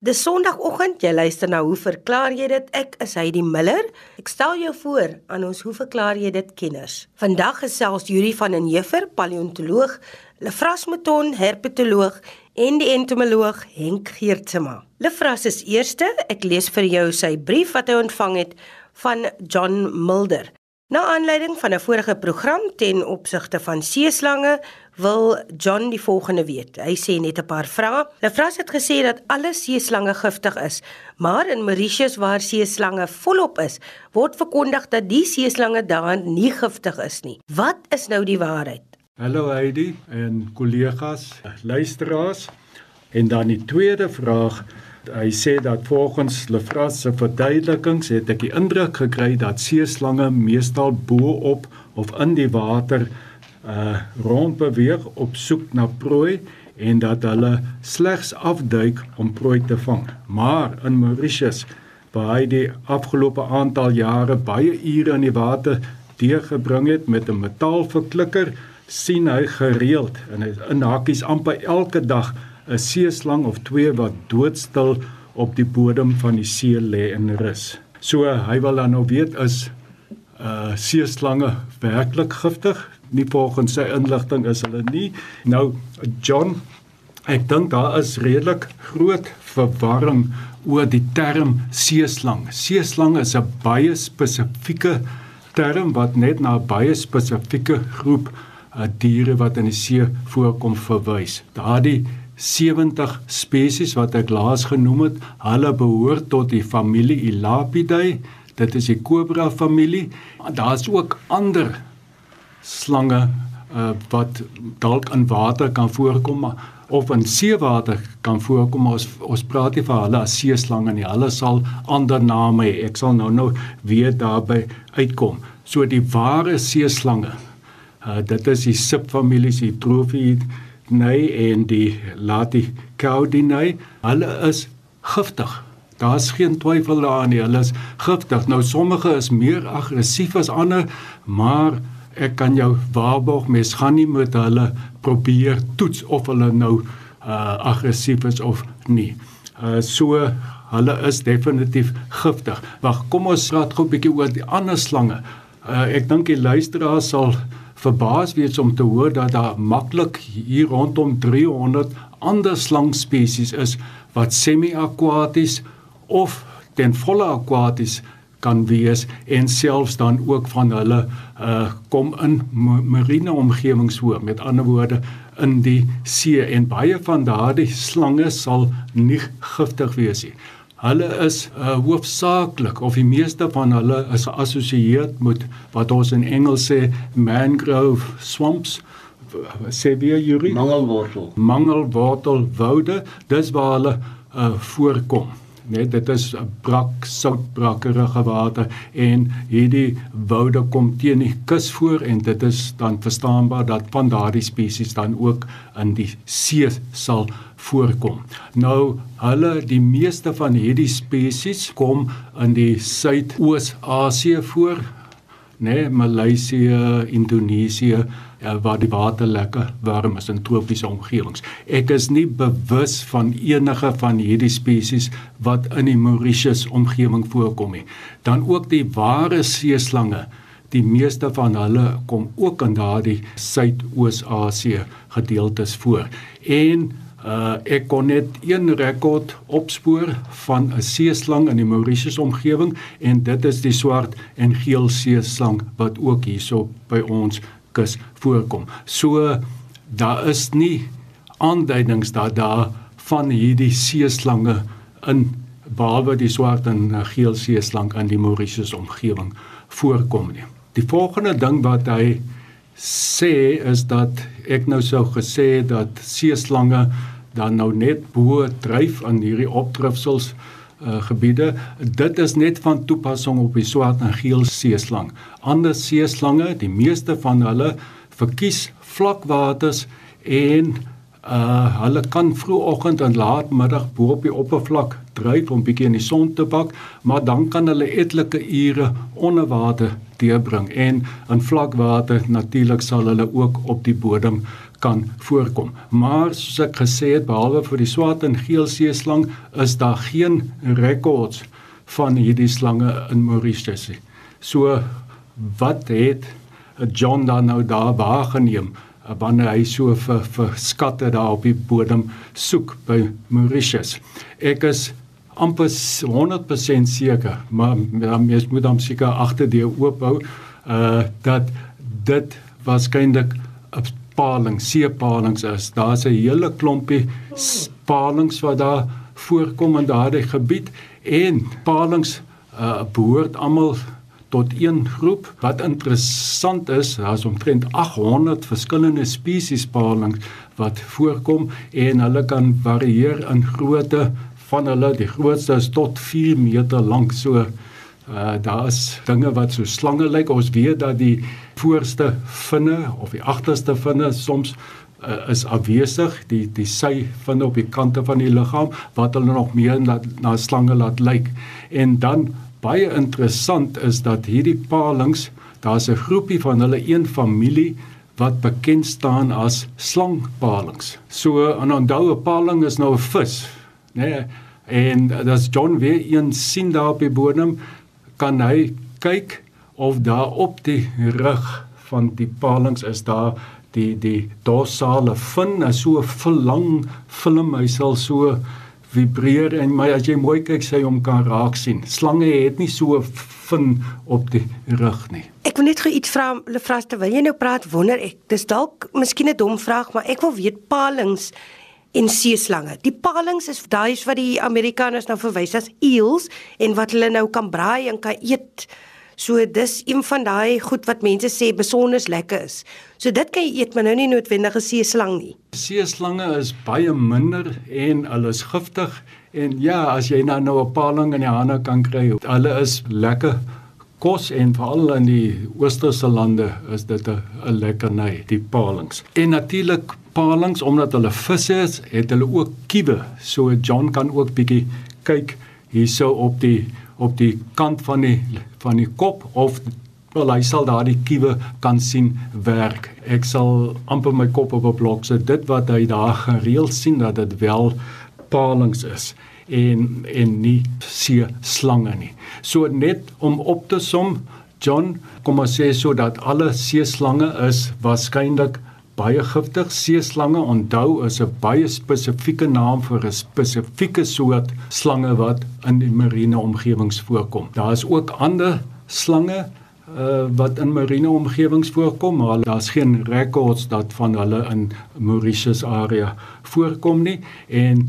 Dis Sondagoggend, jy luister na Hoe verklaar jy dit? Ek is Heidi Miller. Ek stel jou voor aan ons Hoe verklaar jy dit kenners. Vandag gesels Yuri van den Heever, paleontoloog, Lefras Mouton, herpetoloog en die entomoloog Henk Geertsma. Lefras is eerste. Ek lees vir jou sy brief wat hy ontvang het van John Mulder. Na aanleiding van 'n vorige program ten opsigte van seeslange wil John die volgende weet. Hy sê net 'n paar vrae. Lefras het gesê dat alle seeslange giftig is, maar in Mauritius waar seeslange volop is, word verkondig dat die seeslange daar nie giftig is nie. Wat is nou die waarheid? Hallo Heidi en kollegas, luisteraars. En dan die tweede vraag Hy sê dat volgens Lefras se verduidelikings het ek die indruk gekry dat seeslange meestal bo op of in die water uh rond beweeg op soek na prooi en dat hulle slegs afduik om prooi te vang. Maar in Mauritius waar hy die afgelope aantal jare baie ure in die water deurgebring het met 'n metaalverklikker, sien hy gereeld en hy in hakies amper elke dag 'n seeslang of twee wat doodstil op die bodem van die see lê en rus. So hy wil dan nou weet is uh seeslange werklik giftig? Nie volgens sy inligting is hulle nie. Nou John, ek dink daar is redelik groot verwarring oor die term seeslang. Seeslang is 'n baie spesifieke term wat net na 'n baie spesifieke groep uh, diere wat in die see voorkom verwys. Daardie 70 spesies wat ek laas genoem het, hulle behoort tot die familie Elapidae. Dit is die kobra familie. Daar's ook ander slange uh, wat dalk in water kan voorkom of in seewater kan voorkom. Ons ons praat nie van hulle as seeslange nie. Hulle sal ander name hê. Ek sal nou nou weer daarby uitkom. So die ware seeslange. Uh, dit is die subfamilies die Trophiidae nei en die Laticaudinae, hulle is giftig. Daar's geen twyfel daaraan nie, hulle is giftig. Nou sommige is meer aggressief as ander, maar ek kan jou waarborg mens gaan nie met hulle probeer toets of hulle nou uh aggressief is of nie. Uh so hulle is definitief giftig. Wag, kom ons praat gou 'n bietjie oor die ander slange. Uh ek dink die luisteraar sal verbaas wees om te hoor dat daar maklik hier rondom 300 ander slangspesies is wat semi-aquaties of ten volle aquaties kan wees en selfs dan ook van hulle uh kom in marine omgewings voor met ander woorde in die see. En baie van daardie slange sal nie giftig wees nie. Hulle is uh, hoofsaaklik of die meeste van hulle is geassosieer met wat ons in Engels sê mangrove swamps. Sê weer Yuri mangelwortel. Mangelwortel woude dis waar hulle uh, voorkom Nee, dit is brak soutbrakkerige water en hierdie woude kom teen die kus voor en dit is dan verstaanbaar dat van daardie spesies dan ook in die see sal voorkom. Nou hulle die meeste van hierdie spesies kom in die Suidoos-Asië voor, né, nee, Maleisië, Indonesië, ja, waar die water lekker warm is in tropiese omgewings. Ek is nie bewus van enige van hierdie spesies wat in die Mauritius omgewing voorkom nie. Dan ook die ware seeslange Die meeste van hulle kom ook in daardie Suidoos-Asië gedeeltes voor. En uh ek kon net een rekord opspoor van 'n seeslang in die Mauritius omgewing en dit is die swart en geel seeslang wat ook hierso by ons kus voorkom. So daar is nie aanduidings dat daar van hierdie seeslange in behalwe die swart en geel seeslang in die Mauritius omgewing voorkom nie. Die volgende ding wat hy sê is dat ek nou sou gesê dat seeslange dan nou net bo dryf aan hierdie opdrifsels uh, gebiede. Dit is net van toepassing op die swart en geel seeslang. Ander seeslange, die meeste van hulle verkies vlakwaters en Uh hulle kan vroegoggend en laatmiddag bo op die oppervlak dryf om bietjie in die son te bak, maar dan kan hulle etlike ure onder water deurbring en in vlak water natuurlik sal hulle ook op die bodem kan voorkom. Maar soos ek gesê het, behalwe vir die swart en geel seeslang, is daar geen rekords van hierdie slange in Mauritius. So wat het John dan nou daar waargeneem? Wanneer hy so vir vir skatte daar op die bodem soek by Mauritius. Ek is amper 100% seker, maar mens moet hom seker agterdeur oophou uh dat dit waarskynlik 'n paling, seepalings is. Daar's 'n hele klompie palings wat daar voorkom in daardie gebied en palings uh behoort almal tot een groep. Wat interessant is, daar's omtrent 800 verskillende spesies paling wat voorkom en hulle kan varieer in grootte van hulle. Die grootste is tot 4 meter lank. So uh daar's dinge wat so slange lyk. Ons weet dat die voorste vinne of die agterste vinne soms uh, is afwesig die die sy vinne op die kante van die liggaam wat hulle nog meer na, na slange laat lyk en dan baie interessant is dat hierdie palings, daar's 'n groepie van hulle een familie wat bekend staan as slangpalings. So 'n onthou 'n paling is nou 'n vis, né? Nee, en das John weer een sien daar op die bodem, kan hy kyk of daar op die rug van die palings is daar die die dorsale fin, so 'n verlang film, hy sal so vibreer en my as jy mooi kyk sy hom kan raak sien. Slange het nie so vin op die rug nie. Ek wil net gou iets vra Lefras terwyl jy nou praat wonder ek. Dis dalk miskien 'n dom vraag, maar ek wil weet palings en seeslange. Die palings is daai wat die Amerikaners nou verwys as eels en wat hulle nou kan braai en kan eet. So dis een van daai goed wat mense sê besonder lekker is. So dit kan jy eet, maar nou nie noodwendig 'n seeslang nie. Seeslange is baie minder en hulle is giftig en ja, as jy nou nou 'n paling in die hande kan kry, hulle is lekker kos en veral in die oosterse lande is dit 'n lekkerny, die palings. En natuurlik palings omdat hulle visse is, het hulle ook kiewe. So John kan ook bietjie kyk hierso op die op die kant van die van die kop of wel hy sal daardie kiewe kan sien werk. Ek sal amper my kop op 'n blok sit. Dit wat hy daar gereeld sien dat dit wel palings is en en nie see slange nie. So net om op te som John kom ons sê so dat alle see slange is waarskynlik baie giftig. Seeslange onthou is 'n baie spesifieke naam vir 'n spesifieke soort slange wat in die marine omgewings voorkom. Daar is ook ander slange uh, wat in marine omgewings voorkom, maar daar's geen rekords dat van hulle in Mauritius area voorkom nie en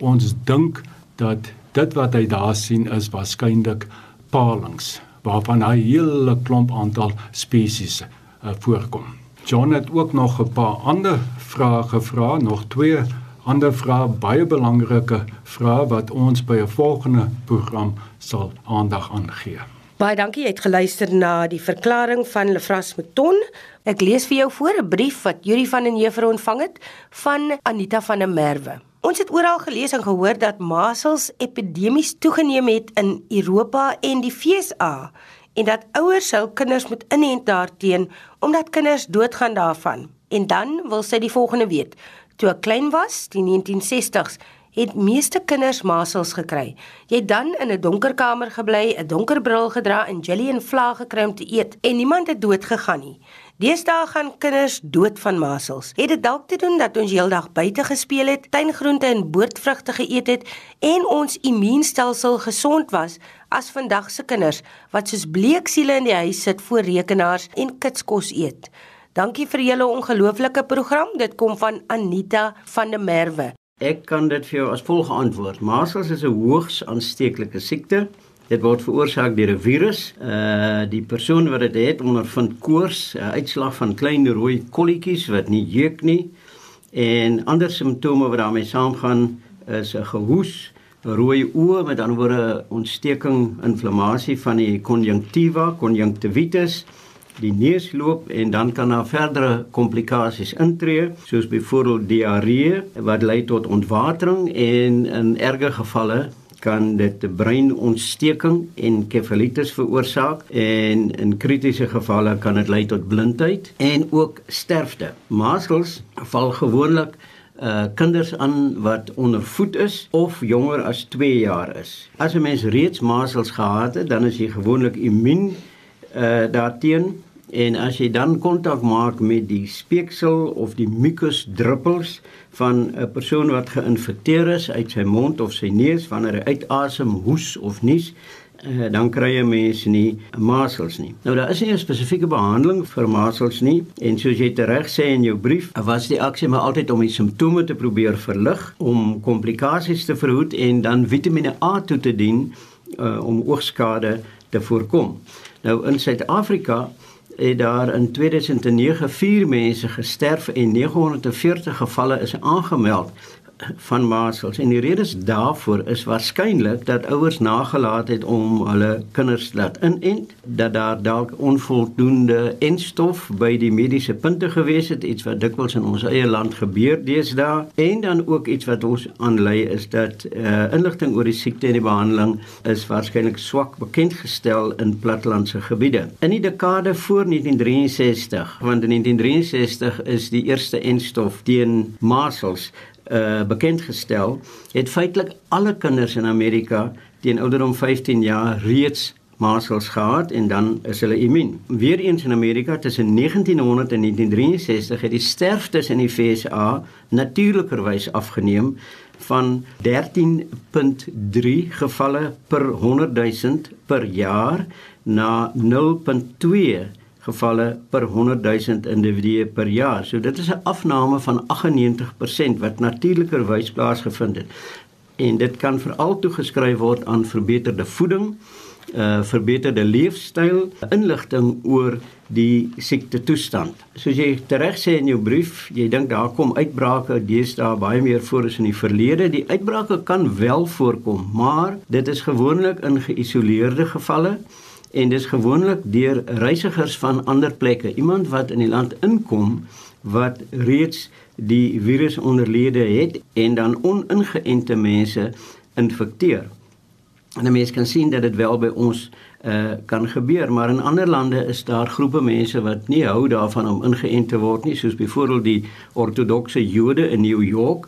ons dink dat dit wat hy daar sien is waarskynlik palings waarvan hy 'n hele klomp aantal spesies uh, voorkom. John het ook nog 'n paar ander vrae gevra, nog twee ander vrae, baie belangrike vrae wat ons by 'n volgende program sal aandag aan gee. Baie dankie, jy het geluister na die verklaring van Lefras Meton. Ek lees vir jou voor 'n brief wat Yuri van den Heever ontvang het van Anita van der Merwe. Ons het oral gelees en gehoor dat masels epidemies toegeneem het in Europa en die FSA en dat ouers hul kinders moet inent daarteen omdat kinders doodgaan daarvan. En dan wil sy die volgende weet. Toe ek klein was, die 1960s, het meeste kinders masels gekry. Jy het dan in 'n donker kamer gebly, 'n donker bril gedra en jelly en vla gekry om te eet en niemand het dood gegaan nie. Deesdae gaan kinders dood van masels. Het dit dalk te doen dat ons heeldag buite gespeel het, tuingroente en boordvrugte geëet het en ons immuunstelsel gesond was as vandag se kinders wat soos bleek siele in die huis sit voor rekenaars en kitskos eet. Dankie vir julle ongelooflike program. Dit kom van Anita van der Merwe. Ek kan dit vir jou as volg antwoord. Masels is 'n hoogs aansteeklike siekte Dit word veroorsaak deur 'n virus. Uh die persoon wat dit het ondervind koors, 'n uitslag van klein rooi kolletjies wat nie jeuk nie en ander simptome wat daarmee saamgaan is 'n gehoes, rooi oë met word 'n ontsteking, inflammasie van die konjunktiva, konjunktivitis die neus loop en dan kan daar verdere komplikasies intree soos byvoorbeeld diarree wat lei tot ontwatering en in erge gevalle kan dit breinontsteking en kefalitis veroorsaak en in kritiese gevalle kan dit lei tot blindheid en ook sterfte. Masels val gewoonlik uh kinders aan wat ondervoed is of jonger as 2 jaar is. As 'n mens reeds masels gehad het, dan is jy gewoonlik immuun uh daarteenoor En as jy dan kontak maak met die speeksel of die mucus druppels van 'n persoon wat geïnfekteer is uit sy mond of sy neus wanneer hy uitasem, hoes of nies, eh, dan kry jy mense nie masels nie. Nou daar is nie 'n spesifieke behandeling vir masels nie en soos jy reg sê in jou brief, was die aksie maar altyd om die simptome te probeer verlig, om komplikasies te verhoed en dan Vitamiene A toe te dien uh, om oogskade te voorkom. Nou in Suid-Afrika het daar in 2009 vier mense gesterf en 940 gevalle is aangemeld van masels en die redes daarvoor is waarskynlik dat ouers nagelaat het om hulle kinders laat inent dat daar dalk onvoldoende enstof by die mediese punte gewees het iets wat dikwels in ons eie land gebeur deesdae. En dan ook iets wat ons aanlei is dat uh, inligting oor die siekte en die behandeling is waarskynlik swak bekend gestel in plattelandse gebiede. In die dekade voor 1963 want in 1963 is die eerste enstof teen masels uh bekend gestel, het feitelik alle kinders in Amerika teen ouderdom 15 jaar reeds masels gehad en dan is hulle immuun. Weereens in Amerika tussen 1900 en 1963 het die sterftes in die FSA natuurlikerwys afgeneem van 13.3 gevalle per 100 000 per jaar na 0.2 gevalle per 100 000 individue per jaar. So dit is 'n afname van 98% wat natuurlikerwys plaasgevind het. En dit kan veral toegeskryf word aan verbeterde voeding, uh verbeterde leefstyl, inligting oor die siekte toestand. Soos jy tereg sê in jou brief, jy dink daar kom uitbrake deesdae baie meer voor as in die verlede. Die uitbrake kan wel voorkom, maar dit is gewoonlik in geïsoleerde gevalle en dis gewoonlik deur reisigers van ander plekke iemand wat in die land inkom wat reeds die virus onderlede het en dan oningeënte mense infekteer. En 'n mens kan sien dat dit wel by ons uh kan gebeur, maar in ander lande is daar groepe mense wat nie hou daarvan om ingeënt te word nie, soos byvoorbeeld die ortodokse Jode in New York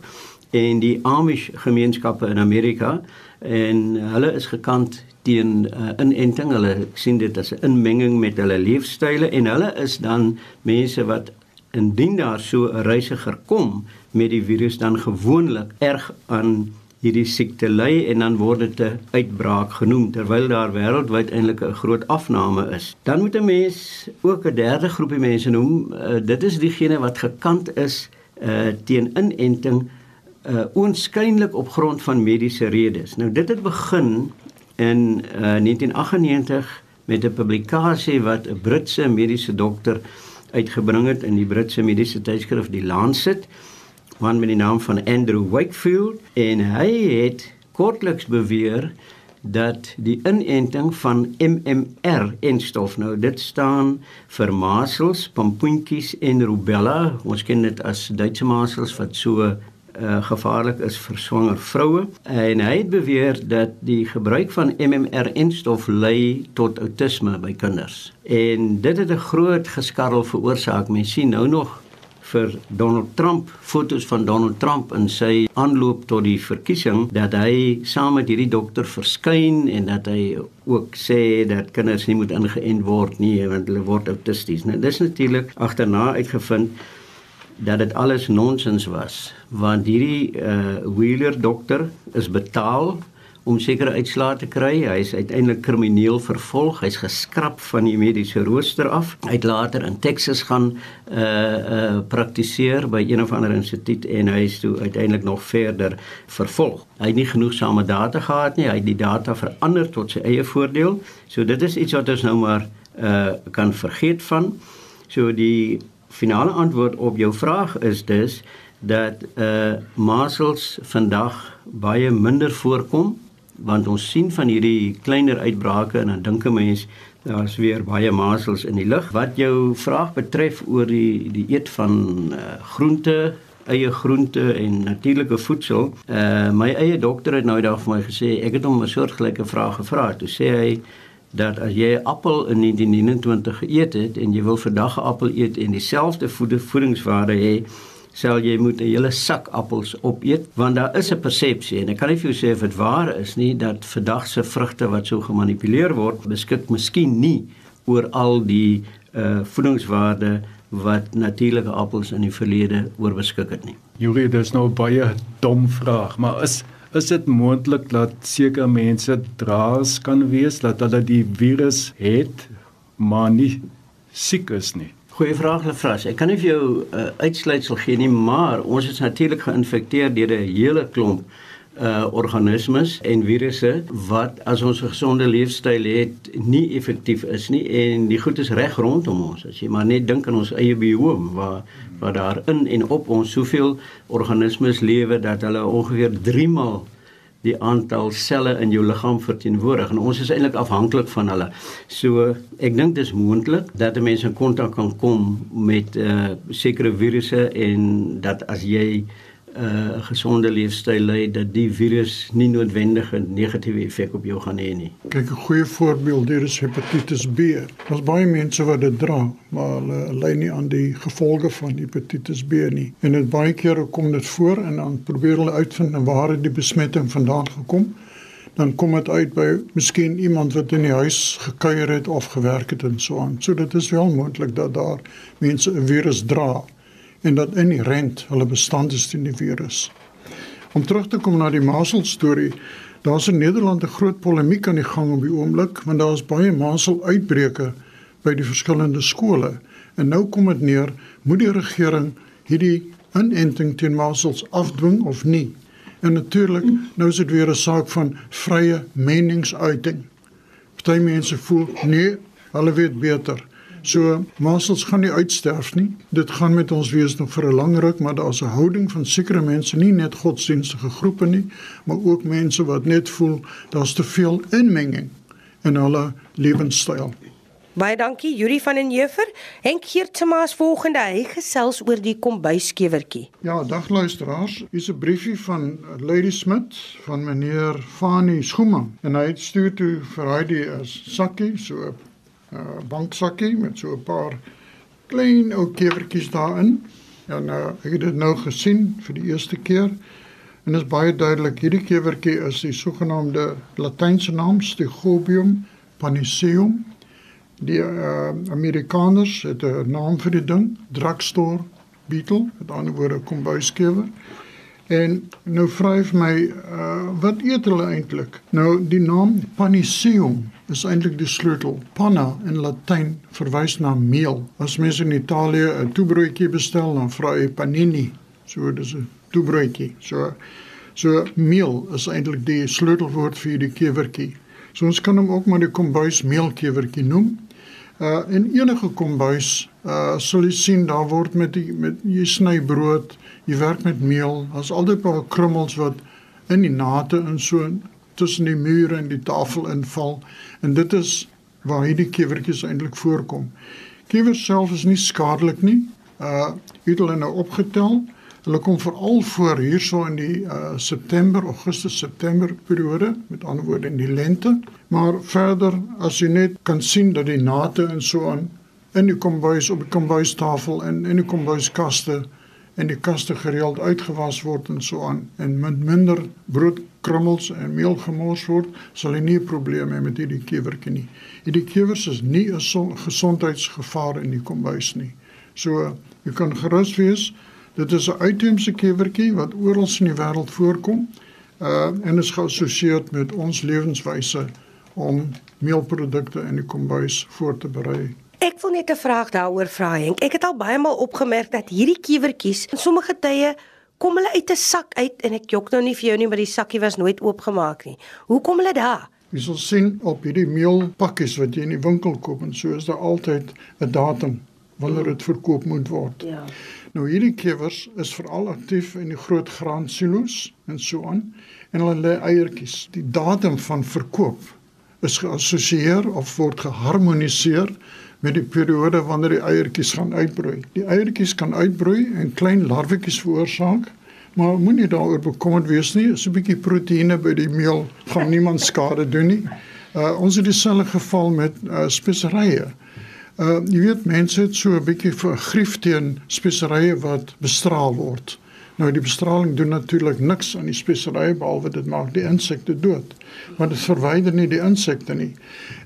en die Amish gemeenskappe in Amerika en hulle is gekant teen uh, inenting. Hulle sien dit as 'n inmenging met hulle leefstyle en hulle is dan mense wat indien daar so 'n reisiger kom met die virus dan gewoonlik erg aan hierdie siekte ly en dan word dit 'n uitbraak genoem terwyl daar wêreldwyd eintlik 'n groot afname is. Dan moet 'n mens ook 'n derde groepie mense noem. Uh, dit is diegene wat gekant is uh, teen inenting uh oënskynlik op grond van mediese redes. Nou dit het begin in uh, 1998 met 'n publikasie wat 'n Britse mediese dokter uitgebring het in die Britse mediese tydskrif die Lancet, man met die naam van Andrew Wakefield en hy het kortliks beweer dat die inenting van MMR enstof nou dit staan vir masels, pampoentjies en rubella. Ons ken dit as Duitse masels wat so uh, gevaarlik is vir swanger vroue en hy het beweer dat die gebruik van MMR-enstof lei tot outisme by kinders. En dit het 'n groot geskarrel veroorsaak. Mens sien nou nog vir Donald Trump fotos van Donald Trump in sy aanloop tot die verkiesing dat hy saam met hierdie dokter verskyn en dat hy ook sê dat kinders nie moet ingeënt word nie want hulle word autisties. Nou dis natuurlik agterna uitgevind dat dit alles nonsens was want hierdie uh Wheeler dokter is betaal om sekere uitslae te kry. Hy is uiteindelik krimineel vervolg. Hy's geskraap van die mediese rooster af. Hy het later in Texas gaan uh uh praktiseer by een of ander instituut en hy is toe uiteindelik nog verder vervolg. Hy het nie genoegsame data gehad nie. Hy het die data verander tot sy eie voordeel. So dit is iets wat ons nou maar uh kan vergeet van. So die finale antwoord op jou vraag is dus dat uh masels vandag baie minder voorkom want ons sien van hierdie kleiner uitbrake en dan dink 'n mens daar's weer baie masels in die lug. Wat jou vraag betref oor die die eet van uh, groente eie groente en natuurlike voedsel. Uh my eie dokter het nou eendag vir my gesê ek het hom 'n soortgelyke vraag gevra. Toe sê hy dat as jy 'n appel in 1929 geëet het en jy wil vandag 'n appel eet en dieselfde voedingswaarde hê, sal jy moet 'n hele sak appels opeet want daar is 'n persepsie en ek kan nie vir jou sê of dit waar is nie dat vandag se vrugte wat so gemanipuleer word beskik miskien nie oor al die uh voedingswaarde wat natuurlike appels in die verlede oorbeskik het nie. Juri, dis nou baie dom vraag, maar is is dit moontlik dat sekere mense draers kan wees dat hulle die virus het maar nie siek is nie? Goeie vraag, Lefras. Ek kan nie vir jou 'n uh, uitsluitsel gee nie, maar ons is natuurlik geïnfekteer deur 'n hele klomp uh organismes en virusse wat as ons 'n gesonde leefstyl het nie effektief is nie en die goed is reg rondom ons as jy maar net dink aan ons eie bioom waar waar daar in en op ons soveel organismes lewe dat hulle ongeveer 3 maal die aantal selle in jou liggaam verteenwoordig en ons is eintlik afhanklik van hulle. So ek dink dis moontlik dat 'n mens in kontak kan kom met uh sekere virusse en dat as jy 'n uh, gesonde leefstyl lei dat die virus nie noodwendig 'n negatiewe effek op jou gaan hê nie. Kyk, 'n goeie voorbeeld hier is hepatitis B. Daar's baie mense wat dit dra, maar hulle ly nie aan die gevolge van hepatitis B nie. En dit baie kere kom dit voor en dan probeer hulle uitvind waar het die besmetting vandaan gekom. Dan kom dit uit by miskien iemand wat in die huis gekuier het of gewerk het en so aan. So dit is wel moontlik dat daar mense 'n virus dra en dat in die rent hulle bestand is teen die virus. Om terug te kom na die masel storie, daar's in Nederland 'n groot polemiek aan die gang op die oomblik want daar's baie masel uitbreke by die verskillende skole. En nou kom dit neer, moet die regering hierdie inenting teen masels afdwing of nie? En natuurlik, nou is dit weer 'n saak van vrye meningsuiting. Party mense voel nee, hulle weet beter. So masels gaan nie uitsterf nie. Dit gaan met ons wees nog vir 'n lang ruk, maar daar's 'n houding van sekere mense, nie net godsdienstige groepe nie, maar ook mense wat net voel daar's te veel inmenging in hulle lewenstyl. Baie dankie Yuri van den Jefer. Henk Geertsmaas volgende hy gesels oor die kombuiskewertjie. Ja, dag luisteraars. Hier's 'n briefie van Lady Smith van meneer Fanie Schoeman en hy het stuur toe vir hy die sakkie so uh, banksakkie met so 'n paar klein ou kevertjies daarin. En uh, ek het dit nou gesien vir die eerste keer. En dit is baie duidelik, hierdie kevertjie is die sogenaamde Latynse naam Stegobium paniceum. Die uh, Amerikaners het 'n naam vir die ding, drugstore beetle, met ander woorde kombuiskewer. En nou vra hy vir my, uh, wat eet hulle eintlik? Nou die naam paniceum is eintlik die sleutel. Panna in Latyn verwys na meel. As mense in Italië 'n toebroodjie bestel, dan vra hy panini. So dis 'n toebroodjie. So so meel is eintlik die sleutelwoord vir die kewertjie. So ons kan hom ook maar die kombuis meelkewertjie noem. Uh in enige kombuis uh sal jy sien daar word met die met jy sny brood, jy werk met meel. Daar's altyd 'n paar krummels wat in die nate in so tussen die mure en die tafel inval en dit is waar hierdie kewertjies eintlik voorkom. Kewers self is nie skadelik nie. Uh het hulle nou opgetel. Hulle kom veral voor hierso in die uh September, Augustus, September periode, met ander woorde in die lente. Maar verder as jy net kan sien dat die nate en so aan in die kombuis op die kombuistafel en in die kombuiskaste en die kaste gereeld uitgewas word en so aan en met minder broodkrummels en meel gemors word, sal jy nie 'n probleem hê met hierdie kewertjie nie. Hierdie kewers is nie 'n gesondheidsgevaar in die kombuis nie. So jy kan gerus wees, dit is 'n uitheemse kewertjie wat oral in die wêreld voorkom uh en is geassosieer met ons lewenswyse om meelprodukte in die kombuis voor te berei. Ek wil net 'n vraag daaroor vra Henk. Ek het al baie maal opgemerk dat hierdie kiewertjies in sommige tye kom hulle uit 'n sak uit en ek jok nou nie vir jou nie, maar die sakkie was nooit oopgemaak nie. Hoe kom hulle daar? Jy sal sien op hierdie meelpakkies wat jy in die winkel koop en so is daar altyd 'n datum wanneer dit verkoop moet word. Ja. Nou hierdie kiewers is veral aktief in die groot graansilo's en so aan en hulle lê eiertjies. Die datum van verkoop is geassosieer of word geharmoniseer met die periode wanneer die eiertjies gaan uitbroei. Die eiertjies kan uitbroei en klein larwetjies veroorsaak, maar moenie daaroor bekommerd wees nie. Is 'n bietjie proteïene by die meel gaan niemand skade doen nie. Uh ons het dieselfde geval met uh speserye. Uh jy weet mense het so 'n bietjie vergrief teen speserye wat bestraal word. Nou die bestraling doen natuurlik niks aan die speserye behalwe dit maak die insekte dood. Maar dit verwyder nie die insekte nie.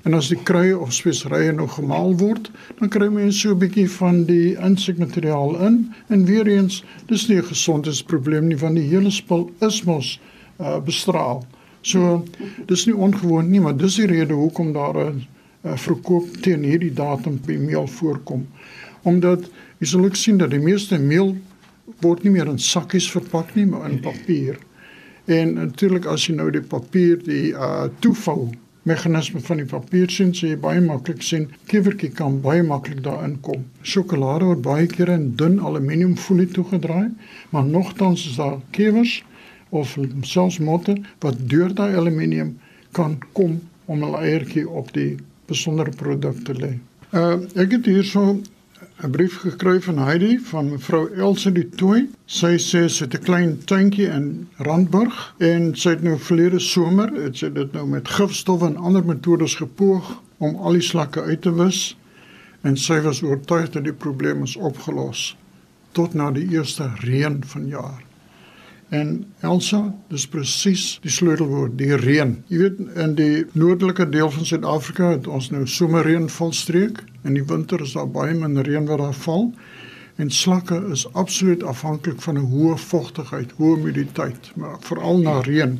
En as die kruie of speserye nou gemaal word, dan kry mense so 'n bietjie van die insekmateriaal in en weer eens, dis nie 'n gesondheidsprobleem nie want die hele spul is mos uh, bestraal. So dis nie ongewoon nie, maar dis die rede hoekom daar 'n uh, verkoop teen hierdie datum by meel voorkom. Omdat jy sal ook sien dat die meeste meel word nie meer in sakkies verpak nie, maar in papier. En natuurlik as jy nou die papier die uh toevou meganisme van die papier sien, sê jy baie maklik sien kevertjie kan baie maklik daarin kom. Sjokolade word baie keer in dun aluminiumfolie toegedraai, maar nogtans is daar kewers of selfs motte wat deur daai aluminium kan kom om 'n eiertjie op die besondere produk te lê. Uh ek het hierso 'n brief gekry van Heidi van mevrou Elsie die Tooi. Sy sê sy het 'n klein tuintjie in Randburg en sy het nou verlede somer, het sy dit nou met gifstowwe en ander metodes gepoog om al die slakke uit te wis en sy was oortuig dat die probleem is opgelos tot na die eerste reën van jaar. En Elsa, dis presies die sleutelwoord, die reën. Jy weet in die noordelike deel van Suid-Afrika het ons nou somerreën volstreek. In die winter is daar baie min reën wat daar val. En slakke is absoluut afhanklik van 'n hoë vogtigheid, hoë humiditeit, maar veral na reën.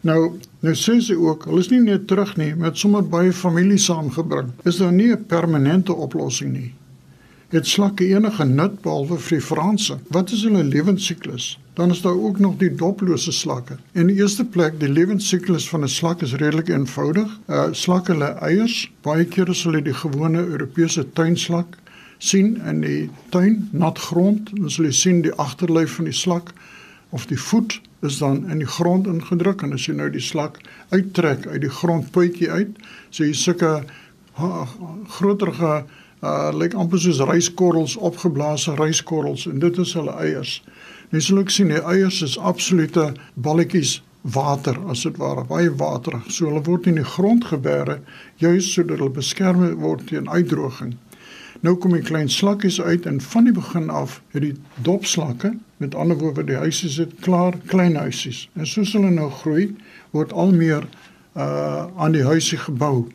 Nou, nou sê sy ook, hulle is nie net terug nie, met sommer baie familie saamgebring. Is daar nie 'n permanente oplossing nie? Het slakke enige nut behalwe vir die Franse? Wat is hulle lewensiklus? Dan is daar ook nog die doplose slakke. In die eerste plek, die lewensiklus van 'n slak is redelik eenvoudig. Uh slakke lê eiers. Baie kere sal jy die gewone Europese tuinslak sien in die tuin, nat grond. Dan sal jy sien die agterlyf van die slak of die voet is dan in die grond ingedruk en as jy nou die slak uittrek uit die grondpuitjie uit, so jy sulke groterige uh lyk amper soos ryskorrels opgeblaasde ryskorrels en dit is hulle eiers. Jy sal ook sien die eiers is absolute balletjies water as dit ware, baie waterig. So hulle word in die grond gebeere juis sodat hulle beskerm word teen uitdroging. Nou kom die klein slakkies uit en van die begin af het die dopslakke, met ander woorde die huise sit klaar klein huisies. En soos hulle nou groei, word al meer uh aan die huisie gebou.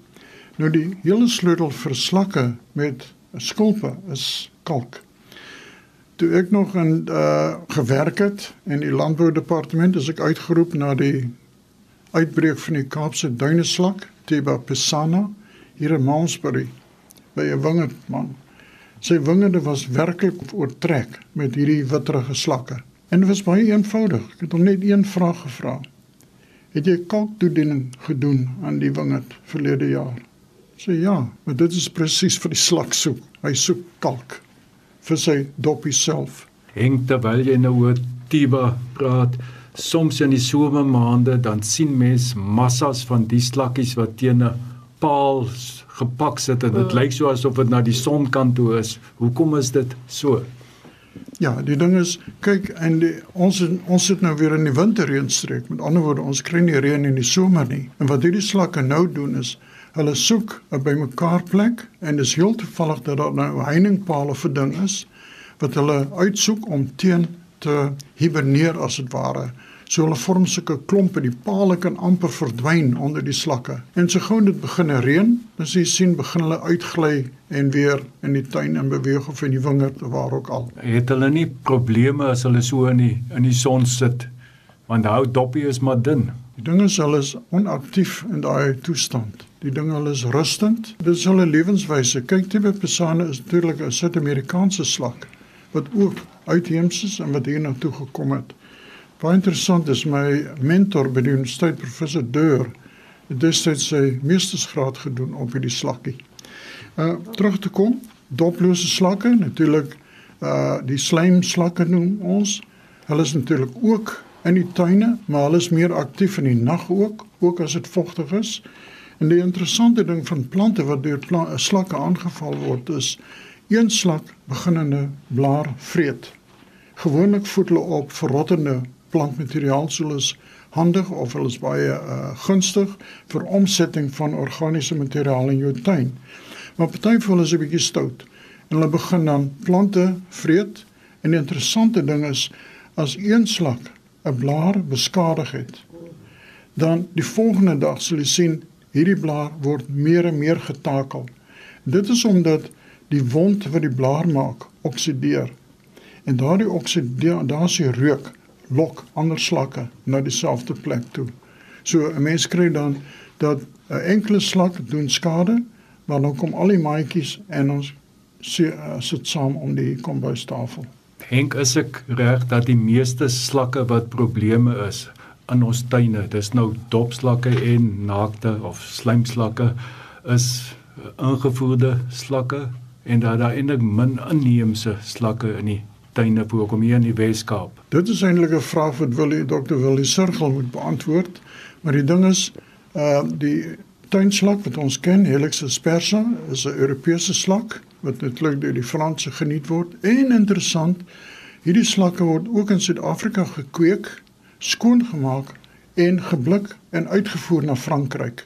Nou die hele sleutel vir slakke met skulpe is kalk toe ek nog in uh gewerk het in die landboudepartement is ek uitgeroep na die uitbreek van die Kaapse duineslak Tiba Pisana hier in Malmesbury by 'n wingerdman. Sy wingerde was werklik oortrek met hierdie witterige slakke. En dit was baie eenvoudig. Ek het hom net een vraag gevra. Het jy kalktoediening gedoen aan die wingerd verlede jaar? Sê ja, maar dit is presies vir die slak soek. Hy soek kalk vir sy doppie self. Henk terwyl jy nou oor Tiba praat, soms in die somermaande dan sien mens massas van die slakkies wat teen 'n paal gepak sit en dit uh, lyk so asof dit na die sonkant toe is. Hoekom is dit so? Ja, die ding is, kyk en die, ons ons sit nou weer in die winterreënstreek. Met ander woorde, ons kry nie reën in die somer nie. En wat hierdie slakke nou doen is Hulle soek 'n bymekaar plek en dis heel toevallig dat daar nou heiningpale vir ding is wat hulle uitsoek om teen te hiberneer as dit ware. So hulle vorm sulke klompe, die pale kan amper verdwyn onder die slakke. En so gou dit begin reën, dan sien jy sien begin hulle uitgly en weer in die tuin in beweeg of in die wingerd of waar ook al. Het hulle nie probleme as hulle so in die in die son sit? Want hou doppie is maar dun. Die ding is hulle is onaktief in daai toestand. Die ding hulle is rustend. Dit is hulle lewenswyse. Kyk, Tipe Pesane is natuurlik 'n Suid-Amerikaanse slak wat ook uitheems is en wat hier na toe gekom het. Baie interessant is my mentor by die universiteit professor Deur het destyds sy meestersgraad gedoen op hierdie slakkie. Uh terug te kom, doplose slakke, natuurlik uh die slaimslakke noem ons. Hulle is natuurlik ook in die tuine, maar hulle is meer aktief in die nag ook, ook as dit vogtig is. En die interessante ding van plante wat deur pla slakke aangeval word is een slak beginnende blaar vreet. Gewoonlik voed hulle op verrottende plantmateriaal soos handig of hulle is baie uh, gunstig vir omsetting van organiese materiaal in jou tuin. Maar party van hulle is 'n bietjie stout en hulle begin dan plante vreet en die interessante ding is as een slak 'n blaar beskadig het dan die volgende dag sal jy sien hierdie blaar word meer en meer getakel. Dit is omdat die wond wat die blaar maak oksideer. En daardie oksidasie reuk lok ander slakke na dieselfde plek toe. So 'n mens kry dan dat 'n enkele slak doen skade, maar dan kom al die maatjies en ons eh, sit saam om die kombuistafel. Henk, is ek reg dat die meeste slakke wat probleme is in ons tuine, dis nou dopslakke en naakte of slijmslakke is ingevoerde slakke en dat daar eintlik min inheemse slakke in die tuine voorkom hier in die Weskaap? Dit is eintlik 'n vraag wat wil die dokter Willie Sirgel moet beantwoord, maar die ding is uh die tuinslak wat ons ken, Helix aspersa, is 'n Europese slak wat natuurlik deur die Franse geniet word. En interessant, hierdie slakke word ook in Suid-Afrika gekweek, skoongemaak en geblik en uitgevoer na Frankryk.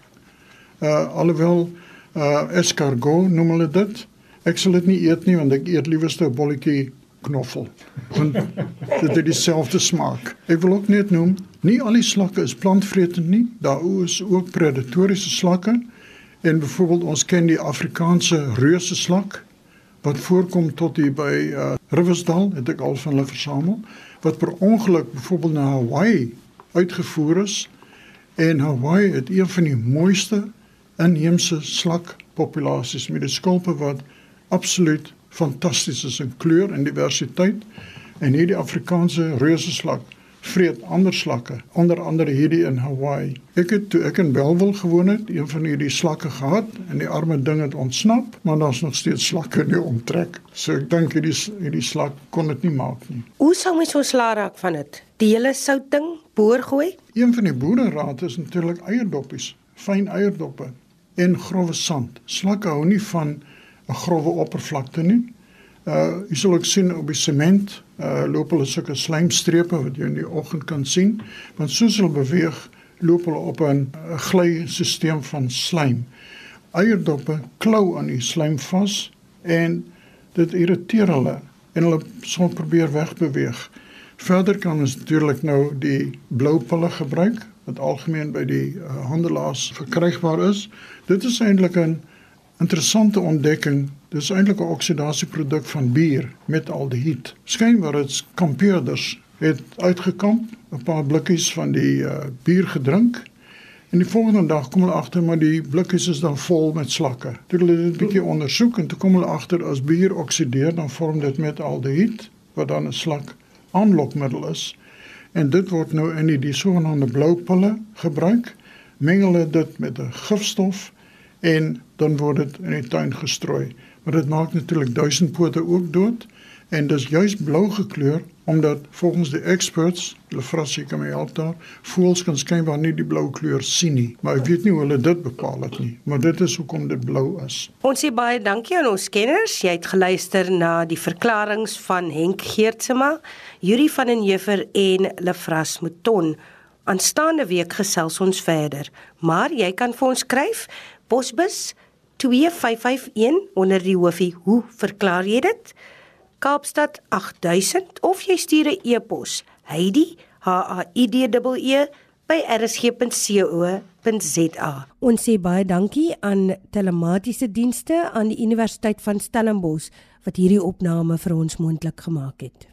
Uh alhoewel uh escargot noem hulle dit. Ek sal dit nie eet nie want ek eet liewerste 'n bolletjie knoffel. Want dit het dieselfde smaak. Ek wil ook net noem, nie al die slakke is plantvretend nie. Daar is ook predatoriese slakke. En byvoorbeeld ons ken die Afrikaanse reuse slak wat voorkom tot hier by uh, Riversdal, het ek al van hulle versamel, wat per ongeluk byvoorbeeld na Hawaii uitgevoer is en Hawaii het een van die mooiste inheemse slakpopulasies met die skulpe wat absoluut fantasties is in kleur en diversiteit en hierdie Afrikaanse reuseslak vreet ander slakke onder andere hierdie in Hawaii. Ek het toe ek in Bellville gewoon het, een van hierdie slakke gehad en die arme ding het ontsnap, maar daar's nog steeds slakke in die omtrek. So ek dink hierdie hierdie slak kon dit nie maak nie. Hoe sou mens so slaag raak van dit? Die hele sout ding boor gooi? Een van die boerderate is natuurlik eierdoppies, fyn eierdoppe en grove sand. Slakke hou nie van 'n grove oppervlakte nie. Uh jy sal ook sien op die sement, uh loop hulle sulke slijmstrepe wat jy in die oggend kan sien, want soos hulle beweeg, loop hulle op 'n glystelsel van slijm. Eierdoppe klou aan die slijm vas en dit irriteer hulle en hulle sal probeer wegbeweeg. Verder kan ons natuurlik nou die blou pille gebruik wat algemeen by die uh, handelaars verkrygbaar is. Dit is eintlik 'n Interessante ontdekking, dis eintlik 'n oksidasieproduk van bier met aldehied. Skynbaar dit kampeerders het uitgekamp, 'n paar blikkies van die uh, bier gedrink en die volgende dag kom hulle agter maar die blikkies is dan vol met slakke. Toe hulle dit 'n bietjie ondersoek en toe kom hulle agter as bier oksideer dan vorm dit met aldehied wat dan 'n slak aanlokmiddel is. En dit word nou in die sogenaamde blou pille gebruik. Mengel dit met 'n gifstof en dan word dit in die tuin gestrooi. Maar dit maak natuurlik duisendpote ook dood en dis juis blou gekleur omdat volgens die experts, hulle frasie kan my help daar, voels kan skynbaar nie die blou kleur sien nie, maar ek weet nie hoe hulle dit bepaal het nie, maar dit is hoekom dit blou is. Ons sê baie dankie aan ons kenners. Jy het geluister na die verklaringe van Henk Geertsema, Yuri van den Heever en Lefras Mouton. Aanstaande week gesels ons verder, maar jy kan vir ons skryf Posbus 2551 onder die hoofie hoe verklaar jy dit? Kaapstad 8000 of jy stuur 'n e-pos Heidi H A I D E E by rsg.co.za. Ons sê baie dankie aan telematiese dienste aan die Universiteit van Stellenbosch wat hierdie opname vir ons moontlik gemaak het.